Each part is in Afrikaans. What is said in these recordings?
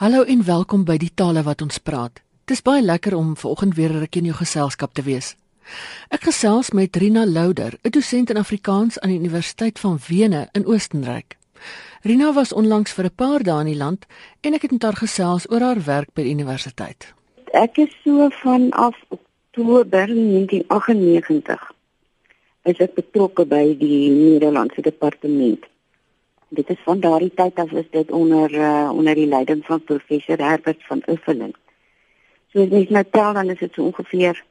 Hallo en welkom by die tale wat ons praat. Dis baie lekker om vanoggend weer 'n rukkie in jou geselskap te wees. Ek gesels met Rina Louder, 'n dosent in Afrikaans aan die Universiteit van Wene in Oostenryk. Rina was onlangs vir 'n paar dae in die land en ek het met haar gesels oor haar werk by die universiteit. Ek is so vanaf Oktober 1998 is ek betrokke by die Nederlandse departement dit is van daardie tyd af is dit onder uh, onder die leiding van professor Herbert van Uffelen. So as jy nou tel dan is dit so ongeveer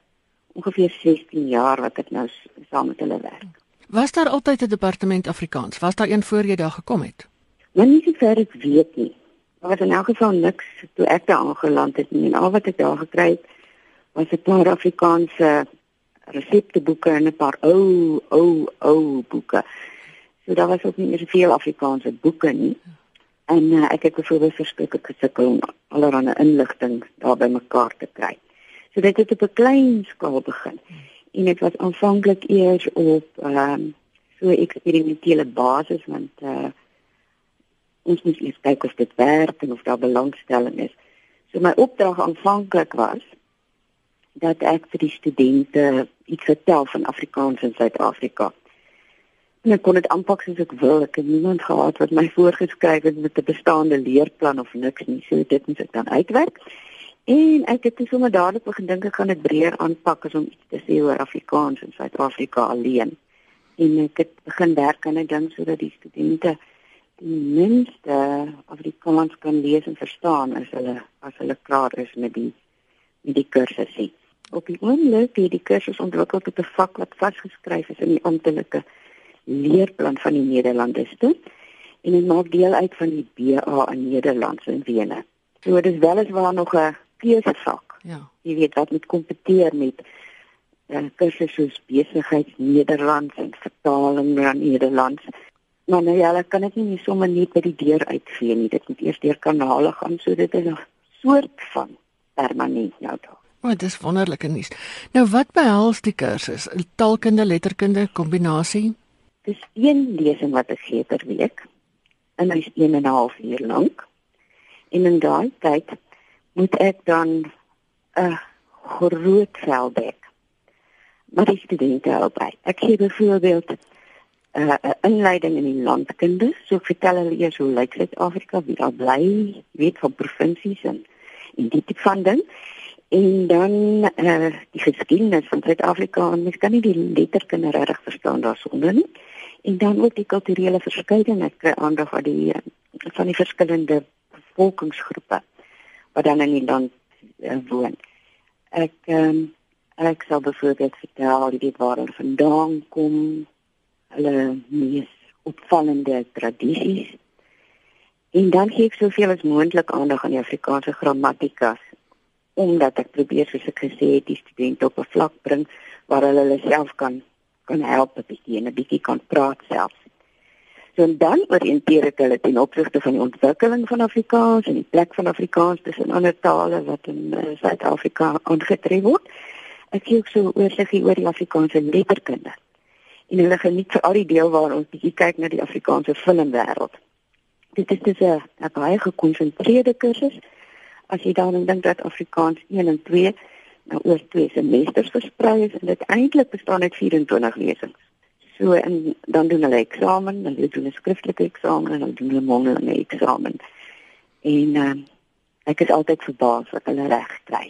ongeveer 16 jaar wat ek nou saam met hulle werk. Was daar altyd 'n departement Afrikaans? Was daar een voor jy daar gekom het? Nou nie so ver ek weet nie. Maar wat in elk geval niks toe ek daar aangeland het nie. En al wat ek daar gekry het was 'n paar Afrikaanse resepteboeke en 'n paar ou ou ou boeke. So daar was ook nie meer veel Afrikaanse boeke nie. En uh, ek het byvoorbeeld verskeie gesukkel om allerlei inligting daar bymekaar te kry. So dit het op 'n klein skaal begin. En dit was aanvanklik eers op ehm um, so eksperimentele basis want uh ons moes eers kyk of dit werk en of daar belangstelling is. So my opdrag aanvanklik was dat ek vir die studente iets vertel van Afrikaans in Suid-Afrika. En ek kon dit aanpak soos ek wil. Ek het niemand gehad wat my voorgeskryf het met 'n bestaande leerplan of niks nie. So dit moet ek dan uitwerk. En ek het sommer dadelik begin dink ek gaan dit breër aanpak as om iets te sê oor Afrikaans in Suid-Afrika alleen. En ek het begin werk aan 'n ding sodat die studente ten minste Afrikaans kan lees en verstaan as hulle as hulle klaar is met die met die kursusse. Op die oomblik het die kursus ontwikkel tot 'n vak wat vasgeskryf is in die amptelike leerplan van die Nederlandiste en dit maak deel uit van die BA in Nederlands in Wene. So dit is weliswaar nog 'n keusevak. Ja. Jy weet wat met kompeteer met uh, kursusse soos besigheids Nederlands en vertaling na Nederlands. Maar nou ja, kan dit nie sommer net by die deur uitvee nie. Dit moet eers deur kanale gaan, so dit is 'n soort van permanent nou daar. Maar oh, dis wonderlike nuus. Nou wat behels die kursus? Taalkunde, letterkunde, kombinasie? Dis een lesing wat ek gee per week. En hy's 1 en 'n half uur lank. En in daai tyd moet ek dan 'n groot vel dek. Maar die studente help by. Ek gee byvoorbeeld uh, 'n inleiding in die landkunde. So ek vertel hulle eers hoe lyk Suid-Afrika, wie daar bly, weet van provinsies en en die tipe van ding. En dan eh uh, die geskiedenis van Suid-Afrika en mens kan nie die letterkunde reg verstaan daarsonder nie en dan ook die kulturele verskeidenheid kry aandag aan die van die verskillende bevolkingsgroepe wat dan in die land uh, woon. Ek ehm um, ek sal byvoorbeeld vertel die waar hulle vandaan kom, hulle mees opvallende tradisies. En dan gee ek soveel as moontlik aandag aan die Afrikaanse grammatikas omdat ek probeer soos ek gesê het die studente op 'n vlak bring waar hulle hulle self kan kan help 'n bietjie en 'n bietjie kan praat self. So en dan oriënteer ek hulle ten opsigte van die ontwikkeling van Afrikaans en die plek van Afrikaans tussen ander tale wat in uh, Suid-Afrika aangetref word. Ek kyk so oorsiggie oor die Afrikaanse letterkunde. En hulle geniet vir al die deel waar ons bietjie kyk na die Afrikaanse filmwêreld. Dit is dus 'n baie gekonsentreerde kursus. As jy dan dink dat Afrikaans 1 en 2 nou oor twee semesters versprei is en dit eintlik bestaan uit 24 lesings. So en dan doen hulle eksamen, dan doen hulle skriftelike eksamen en dan doen hulle mondelinge eksamen. En uh, ek is altyd verbaas wat hulle reg kry.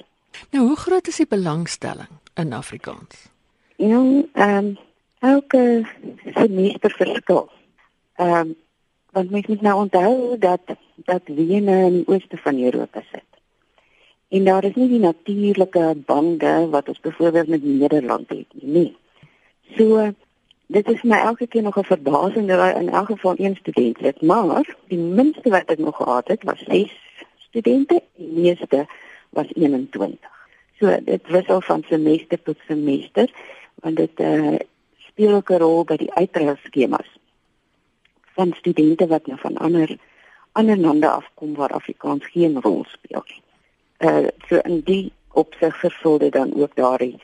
Nou hoe groot is die belangstelling in Afrikaans? Ja, ehm um, elke semester verskil. Ehm um, want mens moet nou onthou dat dat Wene in die ooste van Europa sit. En daar is nie die natuurlike bande wat ons byvoorbeeld met Nederland het nie. Nee. So dit is my elke keer nog 'n verbasing dat in elk geval een student het, maar die minste wat ek nog gehad het was 6 studente, die meeste was 21. So dit wissel van semester tot semester want dit uh, speel ook 'n rol by die uitreilskemas van studente wat nou van ander ander lande afkom waar Afrikaans geen rol speel nie uh so in die opsig vervul dit dan ook daardie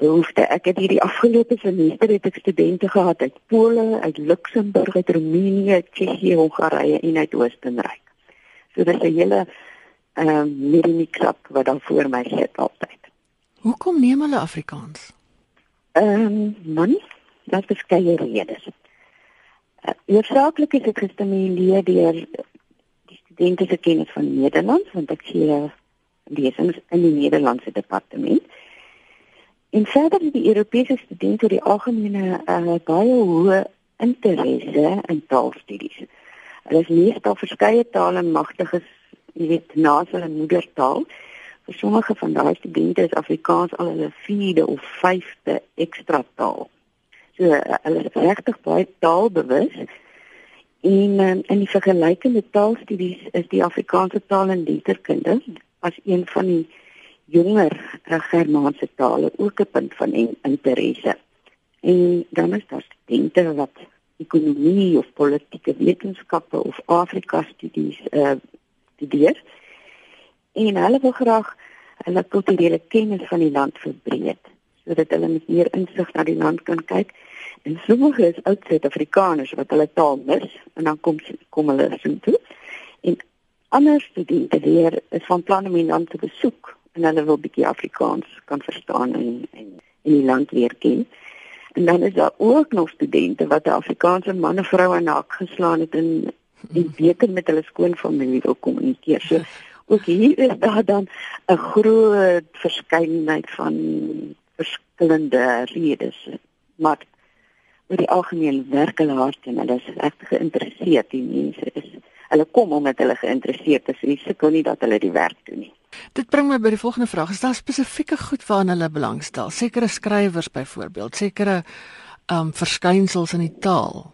behoefte. Ek het hierdie afgelope semester het ek studente gehad uit Pole, uit Luxemburg, uit Roemenië, Tsjechië, Hongarye en uit Oostenryk. So dis 'n hele ehm um, middeniksap wat dan voor my sit altyd. Hoekom neem hulle Afrikaans? Ehm um, man, daar is verskeie redes. Uh, Oorsaaklik is dit gestimuleer deur die studente se kennis van Nederlands want ek sien lesings in die Nederlandse departement. En verder die Europese studente oor die algemene uh, baie hoë interesse in taalstudies. Hulle is meestal verskeie tale magtiges, jy weet, na hulle moedertaal. Vir sommige van daai studente is Afrikaans al hulle vierde of vyfde ekstra taal. So hulle is regtig baie taalbewus. En um, in die vergelykende taalstudies is die Afrikaanse taal en letterkunde as een van die jonger uh, Germaanse tale ook 'n punt van interesse. En dan is daar studente wat ekonomie of politieke wetenskappe of Afrika studies uh studeer. En hulle wil graag hulle kulturele kennis van die land verbreek sodat hulle met meer insig na die land kan kyk. En sommige is oud Suid-Afrikaners wat hulle taal mis en dan kom kom hulle so toe. En ander studente leer is van plan om die land te besoek en hulle wil bietjie Afrikaans kan verstaan en en in die land leer ken. En dan is daar ook nog studente wat 'n Afrikaanse man en vrou aan hak geslaan het en die beter met hulle skoonfamilie wil kommunikeer. So ook hier is daar dan 'n groot verskeidenheid van verskillende redes. Maar oor die algemeen werk hulle hard en hulle is regtig geïnteresseerd. Die mense is hulle kom omdat hulle geïnteresseerd is. Hulle sukkel nie dat hulle die werk doen nie. Dit bring my by die volgende vraag. Is daar spesifieke goed waaraan hulle belangstel? Sekere skrywers byvoorbeeld, sekere ehm um, verskynsels in die taal.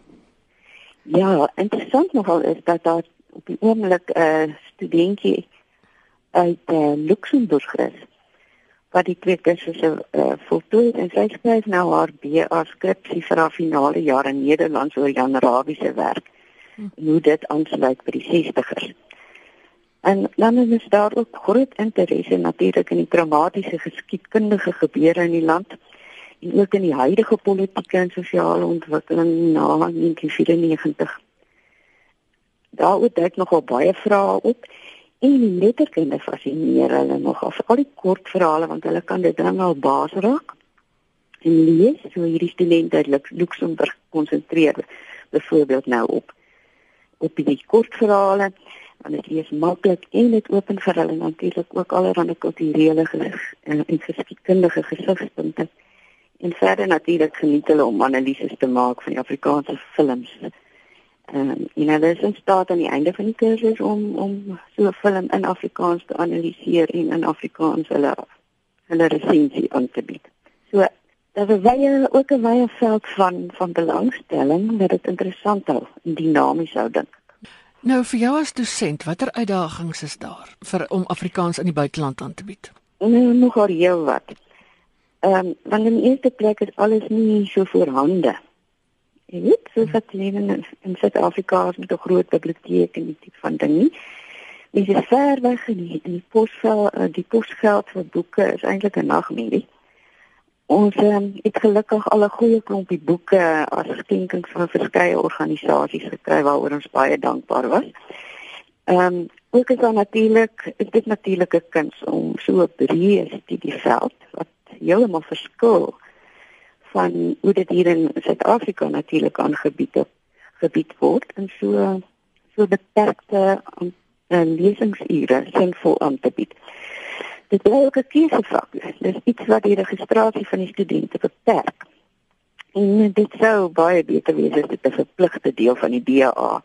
Ja, interessant nogal is dat daar op die oomblik 'n uh, studentjie uit uh, Luxemburg is wat die twee kursusse uh, voltooi en sy skryf nou haar BA skripsie vir haar finale jaar in Nederlands oor Jan Rabie se werk. Hm. Hoe dit aansluit by die 60ers. En dan is daar ook groot interesse natuurlik in die dramatiese geskiedkundige gebeure in die land en ook in die huidige politieke en sosiale ontwikkeling na 1994. Daaroor dek nogal baie vrae op en letterkunde fascineer hulle nogal vir al die kort verhale want hulle kan dit dan al baas raak en lees so hierdie studente uit Luxemburg konsentreer byvoorbeeld nou op op die kort verhale want dit is maklik en dit open vir hulle natuurlik ook allerlei kulturele en geskiedkundige gesigspunte. En verder natuurlik geniet hulle om analises te maak van die Afrikaanse films. Ehm um, en hulle is in staat aan die einde van die kursus om om so 'n film in Afrikaans te analiseer en in Afrikaans hulle hulle resensie aan te bied. So daar is baie ook 'n baie veld van van belangstelling wat dit interessant hou en dinamies hou dink. Nou vir jou as dosent, watter uitdagings is daar vir om Afrikaans in die buiteland aan te bied? Nou nogal heel wat. Ehm um, want in die eerste plek is alles nie so voorhande. Jy weet, so wat lewe in, in Suid-Afrika met 'n groot biblioteek en die tipe van ding nie. Dis ver weg in die, die posgeld, eh, die posgeld vir boeke is eintlik 'n nagmerrie. Ons um, het gelukkig al 'n goeie klompie boeke as geskenking van verskeie organisasies gekry waaroor ons baie dankbaar was. Ehm um, ook is daar natuurlik is dit natuurlike kuns om so 'n breë studieveld wat heeltemal verskil van hoe dit hier in Suid-Afrika natuurlik aangebied gebied word en so so beperkte um, lesingsure sinvol aan te bied. Dit bly ook 'n keusevak. Is iets wat die registrasie van die studente beperk. En dit sou baie beter wees as dit 'n verpligte deel van die BA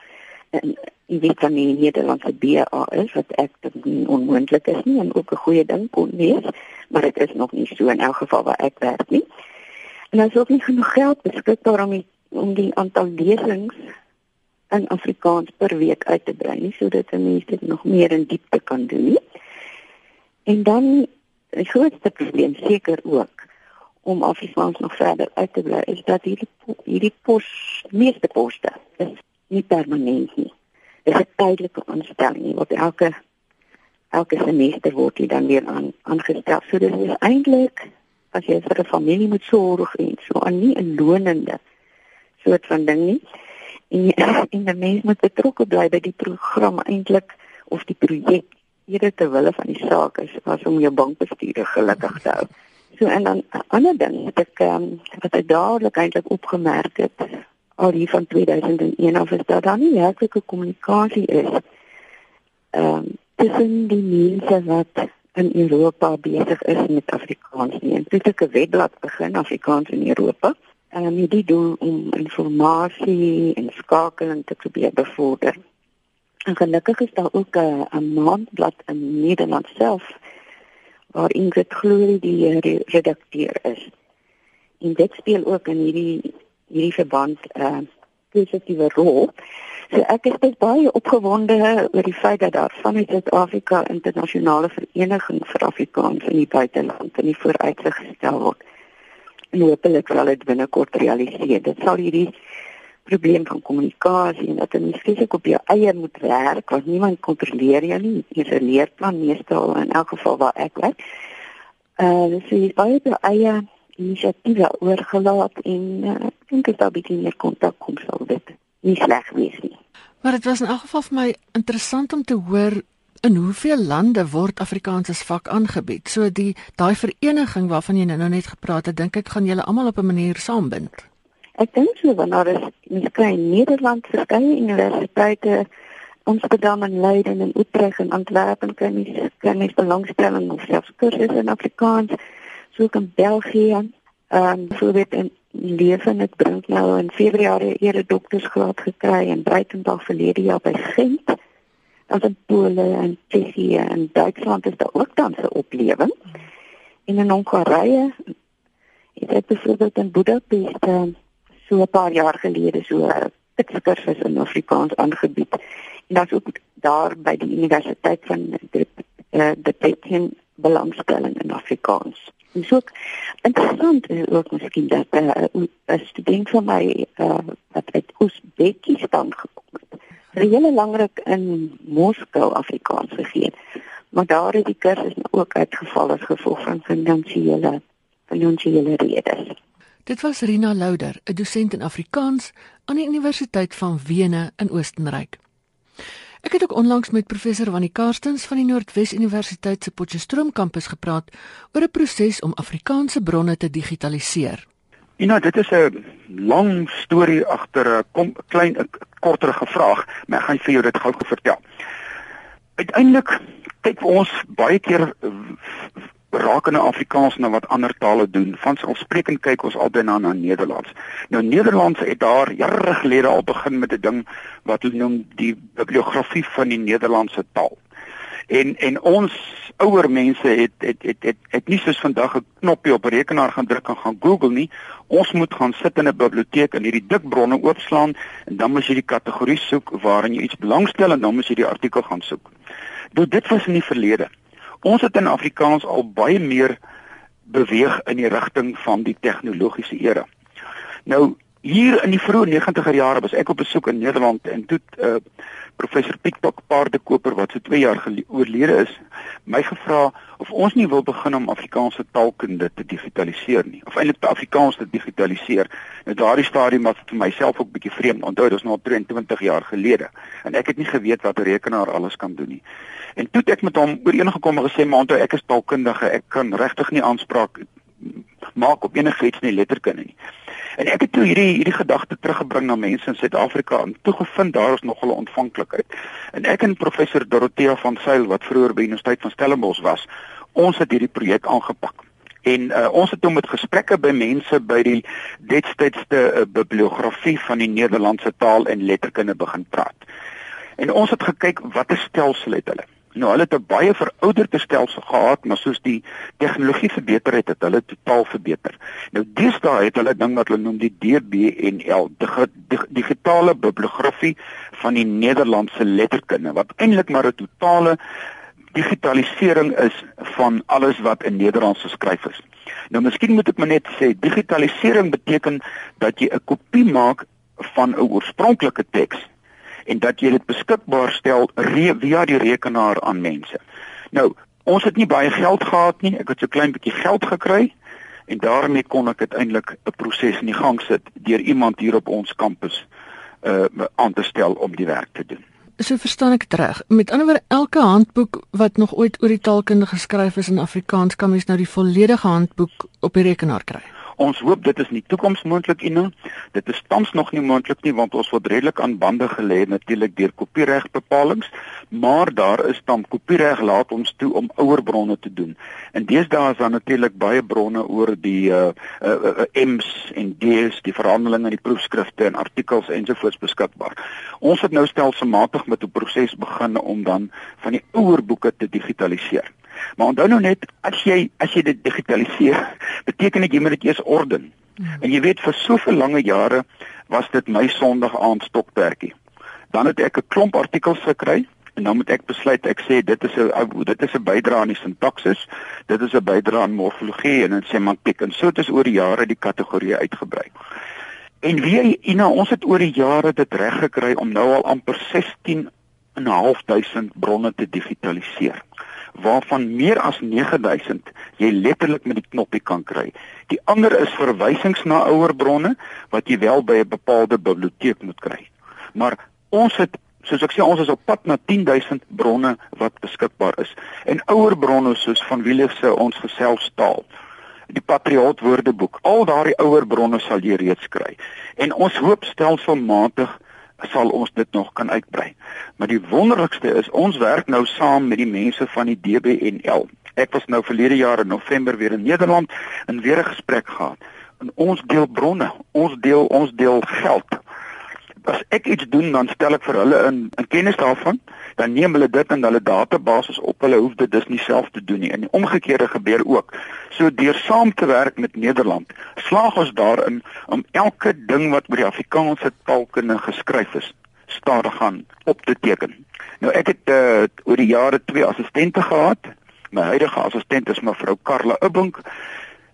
en jy weet dan nie Nederlandse BA is wat ek dink onmoontlik is nie en ook 'n goeie ding kon wees, maar dit is nog nie so in elk geval waar ek werk nie. En as ook nie genoeg geld beskikbaar om die, om die aantal lesings in Afrikaans per week uit te brei nie sodat mense dit nog meer in diepte kan doen nie. En dan die grootste probleem seker ook om Afrikaans nog verder uit te bly is dat hierdie hierdie pos meeste poste is nie permanent nie. Dit is 'n tydelike aanstelling wat elke elke semester word jy dan weer aan aangestel. So dit is eintlik as jy vir 'n familie moet sorg en so aan nie 'n lonende soort van ding nie. En en die mens moet betrokke bly by die program eintlik of die projek eerder ter wille van die saak is as om jou bankbestuurder gelukkig te hou. So en dan 'n ander ding wat ek um, wat ek dadelik eintlik opgemerk het al hier van 2001 af is dat daar nie werklike kommunikasie is ehm um, tussen die mense wat in Europa besig is met Afrikaans nie. En dit het 'n webblad begin Afrikaans in Europa. En um, dit doen om inligting en skakeling te probeer bevorder. En gelukkig is daar ook 'n 'n maandblad in Nederland self waar Ingrid Glory die redakteur is. En dit speel ook in hierdie hierdie verband 'n uh, positiewe rol. So ek is baie, baie opgewonde oor die feit dat daar vanuit Suid-Afrika internasionale vereniging vir Afrikaans in die buiteland in die vooruitsig gestel word. En hopelik sal dit binnekort realiseer. Dit sal hierdie probleem van kommunikasie en dat jy fisies op jou eie moet werk want niemand kontroleer jou nie. Jy het 'n leerplan meestal in elk geval waar ek werk. Uh, so jy is baie op jou eie inisiatiewe oorgelaat en uh, ek dink dit sal bietjie meer kontak kom sal dit nie sleg wees nie. Maar dit was in elk geval vir my interessant om te hoor in hoeveel lande word Afrikaans as vak aangebied. So die daai vereniging waarvan jy nou net gepraat het, dink ek gaan julle almal op 'n manier saambind. Ek dink so want daar is miskien in Nederland verskeie universiteite Amsterdam en Leiden en Utrecht en Antwerpen kan jy kan jy belangstelling of selfs kursusse in Afrikaans soek in België. Ehm um, voorbeeld in Leven het bring nou in Februarie eere doktorsgraad gekry in Breitenberg verlede jaar by Gent. Ons in Pole en Tsjechië en Duitsland is daar ook dan se oplewing. En in Hongarye het ek byvoorbeeld in Budapest uh, so 'n paar jaar gelede so 'n kursus in Afrikaans aangebied. En dan ook daar by die Universiteit van die uh, die Pekin belangstelling in Afrikaans. En so interessant is ook miskien dat uh, 'n student van my uh, wat uit Oosbekistan gekom het. Vir hele langerik in Moskou Afrikaans gegee. Maar daar het die kursus ook uitgeval as gevolg van finansiële finansiële redes. Dit was Rina Louder, 'n dosent in Afrikaans aan die Universiteit van Wene in Oostenryk. Ek het ook onlangs met professor Wannie Karstens van die Noordwes Universiteit se Potchefstroom kampus gepraat oor 'n proses om Afrikaanse bronne te digitaliseer. Ja, nou, dit is 'n lang storie agter 'n klein korterige vraag, maar ek gaan vir jou dit gou vertel. Uiteindelik kyk ons baie keer rakende Afrikaans na wat ander tale doen. Van selfsprekend kyk ons altyd na na Nederlands. Nou Nederlands het daar jare gelede al begin met 'n ding wat hulle noem die bibliografie van die Nederlandse taal. En en ons ouer mense het het het het, het nie soos vandag 'n knoppie op rekenaar gaan druk en gaan Google nie. Ons moet gaan sit in 'n biblioteek en hierdie dik bronne oopslaan en dan moet jy die kategorie soek waarin jy iets belangstel en dan moet jy die artikel gaan soek. Nou dit was in die verlede. Ons het in Afrikaans al baie meer beweeg in die rigting van die tegnologiese era. Nou hier in die vroeë 90er jare was ek op besoek in Nederland en toe uh, professor Piet Paardekoper wat so 2 jaar oorlede is, my gevra of ons nie wil begin om Afrikaanse taalkunde te digitaliseer nie of eintlik te Afrikaans te digitaliseer. Nou daardie stadium was vir myself ook bietjie vreemd. Onthou, dit is nou 23 jaar gelede en ek het nie geweet wat 'n rekenaar alles kan doen nie. En toe het ek met hom ooreengekom en gesê maar onthou ek is taalkundige, ek kan regtig nie aanspraak maak op enige iets nie letterkunde nie. En ek het toe hierdie hierdie gedagte teruggebring na mense in Suid-Afrika en toe gevind daar is nogal 'n ontvanklikheid. En ek en professor Dorothea van Sail wat vroeër by Universiteit van Stellenbosch was, ons het hierdie projek aangepak. En uh, ons het hom met gesprekke by mense by die destydste uh, bibliografie van die Nederlandse taal en letterkunde begin praat. En ons het gekyk watter stelsel het hulle. Nou hulle het 'n baie verouderde stelsel gehad, maar soos die tegnologie verbeter het, het hulle totaal verbeter. Nou deesdae het hulle ding wat hulle noem die DBNL, die digitale bibliografie van die Nederlandse letterkunde wat eintlik maar 'n totale digitalisering is van alles wat in Nederlands geskryf is. Nou miskien moet ek maar net sê digitalisering beteken dat jy 'n kopie maak van 'n oorspronklike teks en dat jy dit beskikbaar stel via die rekenaar aan mense. Nou, ons het nie baie geld gehad nie. Ek het so klein bietjie geld gekry en daarmee kon ek uiteindelik 'n proses in die gang sit deur iemand hier op ons kampus uh aan te stel om die werk te doen. so verstaan ek dit reg. Met ander woorde, elke handboek wat nog ooit oor die taalkunde geskryf is in Afrikaans kan mens nou die volledige handboek op die rekenaar kry. Ons hoop dit is nie toekoms moontlik nie. Dit is tans nog nie moontlik nie want ons word redelik aan bande gelê natuurlik deur kopieregbepalinge, maar daar is dan kopiereg laat ons toe om ouer bronne te doen. En deesdae is daar natuurlik baie bronne oor die uh, uh, uh, M's en D's, die verhandelinge in die proefskrifte en artikels ensovoorts beskikbaar. Ons het nou stelselmatig met 'n proses begin om dan van die ouer boeke te digitaliseer. Maar onthou nou net as jy as jy dit digitaliseer, beteken dit jy moet dit eers orden. En jy weet vir soveel lange jare was dit my Sondag aand stokperdjie. Dan het ek 'n klomp artikels gekry en dan moet ek besluit ek sê dit is 'n dit is 'n bydrae aan die sintaksis, dit is 'n bydrae aan morfologie en dan sê man pik en so het ons oor die jare die kategorieë uitgebrei. En wie Ina ons het oor die jare dit reg gekry om nou al amper 16 en 'n half duisend bronne te digitaliseer waarvan meer as 9000 jy letterlik met die knoppie kan kry. Die ander is verwysings na ouer bronne wat jy wel by 'n bepaalde biblioteek moet kry. Maar ons het soos ek sê ons is op pad na 10000 bronne wat beskikbaar is. En ouer bronne soos van Willis se ons geselfstaal die patriot woordeboek al daardie ouer bronne sal jy reeds kry en ons hoop stelselmatig sal ons dit nog kan uitbrei. Maar die wonderlikste is ons werk nou saam met die mense van die DBNL. Ek was nou verlede jaar in November weer in Nederland en weer 'n gesprek gehad. En ons deel bronne, ons deel ons deel geld. As ek iets doen, dan stel ek vir hulle in in kennis daarvan dan neem hulle dit in hulle database op. Hulle hoef dit dus nie self te doen nie. En die omgekeerde gebeur ook. So deur saam te werk met Nederland, slaag ons daarin om elke ding wat oor die Afrikaanse taalkunde geskryf is, stadig gaan op te teken. Nou ek het uh, oor die jare twee assistente gehad. My huidige assistent is mevrou Karla Ubbink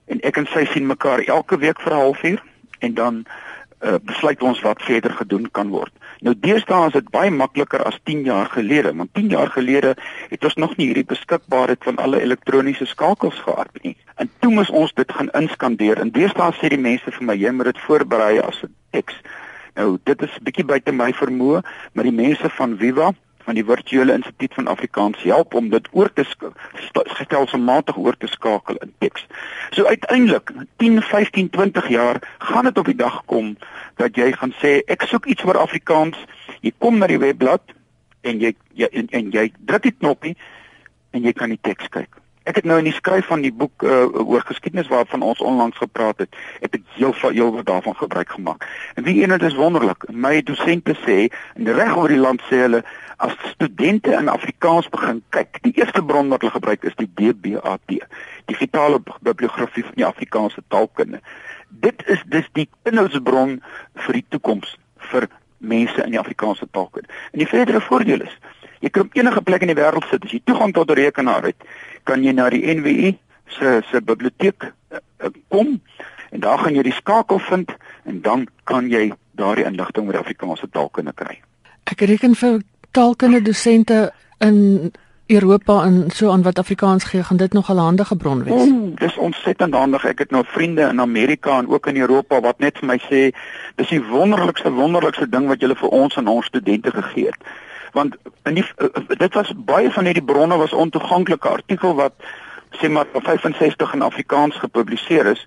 en ek en sy sien mekaar elke week vir 'n halfuur en dan uh, besluit ons wat verder gedoen kan word. Nou deesdae is dit baie makliker as 10 jaar gelede, want 10 jaar gelede het ons nog nie hierdie beskikbaarheid van alle elektroniese skakels gehad nie. En toe moes ons dit gaan inskandeer. En deesdae sê die mense vir my jy moet dit voorberei as 'n teks. Nou dit is 'n bietjie buite my vermoë, maar die mense van Viva van die virtuele instituut van Afrikaans help om dit oor te stelselmatig oor te skakel in teks. So uiteindelik 10, 15, 20 jaar gaan dit op die dag kom dat jy gaan sê ek soek iets oor Afrikaans. Jy kom na die webblad en jy, jy en, en jy druk die knoppie en jy kan die teks kyk. Ek het nou in die skryf van die boek uh, oor geskiedenis waarvan ons onlangs gepraat het, het ek heel heel wat daarvan gebruik gemaak. En wie een dit is wonderlik. My dosente sê en reg oor die land sê hulle as studente in Afrikaans begin kyk, die eerste bron wat hulle gebruik is die DBAT, digitale bibliografie van die Afrikaanse taalkunde. Dit is dus die inhoudsbron vir die toekoms vir mense in die Afrikaanse taalkunde. En die verdere voordeel is Jy kan enige plek in die wêreld sit as jy toegang tot 'n rekenaar het, kan jy na die NWI se se biblioteek uh, kom en daar gaan jy die skakel vind en dan kan jy daardie inligting oor Afrikaanse taalkunde kry. Ek reken vir taalkunde dosente in Europa en so aan wat Afrikaans gee, gaan dit nog 'n handige bron wees. Mm, dis ontsettend handig. Ek het nou vriende in Amerika en ook in Europa wat net vir my sê dis die wonderlikste wonderlikste ding wat julle vir ons en ons studente gegee het want in die, uh, dit was baie van hierdie bronne was ontoeganklike artikel wat sê maar 65 in Afrikaans gepubliseer is.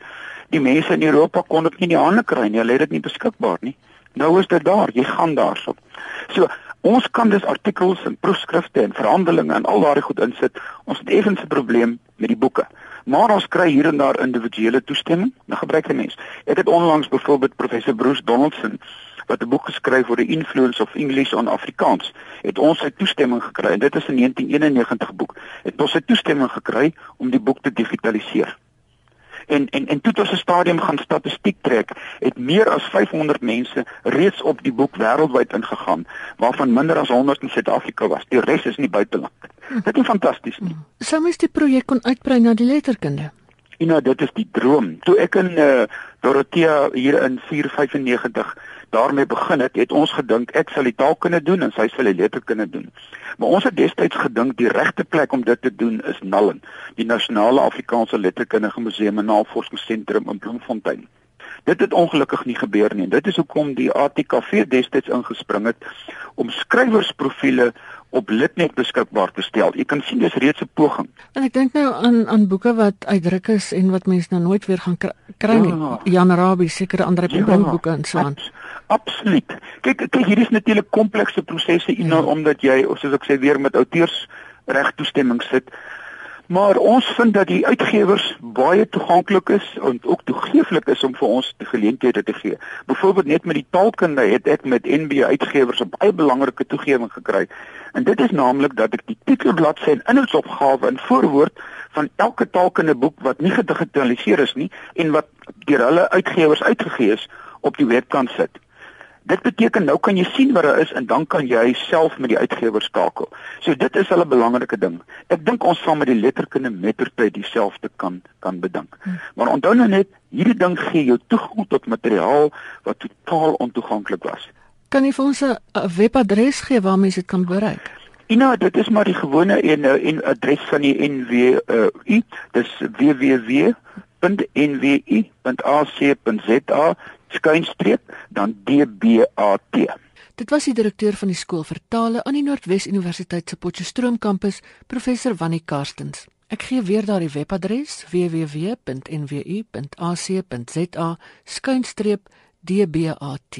Die mense in Europa kon dit nie in die hande kry nie. Hulle het dit nie beskikbaar nie. Nou is dit daar. Jy gaan daarso. So ons kan dus artikels en proefskrifte en verhandelinge en al daardie goed insit. Ons het effens 'n probleem met die boeke. Maar ons kry hier en daar individuele toestemming. Nou gebruik die mens. Ek het onlangs byvoorbeeld professor Bruce Donaldson wat 'n boek geskryf oor die influence of English on Afrikaans, het ons sy toestemming gekry en dit is 'n 1991 boek. Het ons sy toestemming gekry om die boek te digitaliseer. En en en toe tot 'n stadium gaan statistiek trek, het meer as 500 mense reeds op die boek wêreldwyd ingegaan, waarvan minder as 100 in Suid-Afrika was. Die res is in die buiteland. Dit is fantasties. Sou mens die projek kon uitbrei na die letterkunde? Ja, nou, dit is die droom. Toe ek in uh, Dorothea hier in 495 daarmee begin het, het ons gedink ek sal die taalkunde doen en sy sal die letterkunde doen. Maar ons het destyds gedink die regte plek om dit te doen is Nallen, die Nasionale Afrikaanse Letterkundige Museum en Navorsingsentrum in Bloemfontein. Dit het ongelukkig nie gebeur nie. Dit is hoekom die ATKV destyds ingespring het om skrywersprofiele op Litnet beskikbaar te stel. Jy kan sien dis reeds 'n poging. En ek dink nou aan aan boeke wat uitdruk is en wat mense nou nooit weer gaan kry nie. Ja. Jan Rabie sekere ander ja, boeke en so aan. Absoluut. Kyk, kyk hier is natuurlik komplekse prosesse ja. nou omdat jy soos ek sê weer met outeurs reg toestemming sit. Maar ons vind dat die uitgewers baie toeganklik is en ook toegeeflik is om vir ons die geleenthede te gee. Byvoorbeeld net met die taalkunde het ek met NB uitgewers 'n baie belangrike toegewing gekry. En dit is naamlik dat ek die titelbladsy en inhoudsopgawe in voorwoord van elke taalkunde boek wat nie gedigitaliseer is nie en wat deur hulle uitgewers uitgegee is op die webkant sit. Dit beteken nou kan jy sien wat daar is en dan kan jy self met die uitgewer skakel. So dit is 'n belangrike ding. Ek dink ons sal met die letterkunde mettertyd dieselfde kan kan bedink. Hmm. Maar onthou nou net, hierdie ding gee jou toegang tot materiaal wat totaal ontoeganklik was. Kan jy vir ons 'n webadres gee waar mense dit kan bereik? Ina, dit is maar die gewone en en adres van die NWU. Dis www.nwu.ac.za skuinstreep dan DBAT. Dit was die direkteur van die skool vir tale aan die Noordwes Universiteit se Potchefstroom kampus, professor Wannie Karstens. Ek gee weer daardie webadres www.nwu.ac.za skuinstreep DBAT.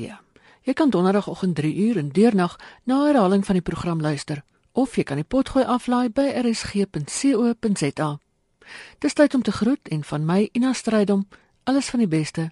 Jy kan donderdagoggend 3uur en deernag na herhaling van die program luister of jy kan die potgooi aflaai by rsg.co.za. Dis tyd om te groet en van my Ina Strydom alles van die beste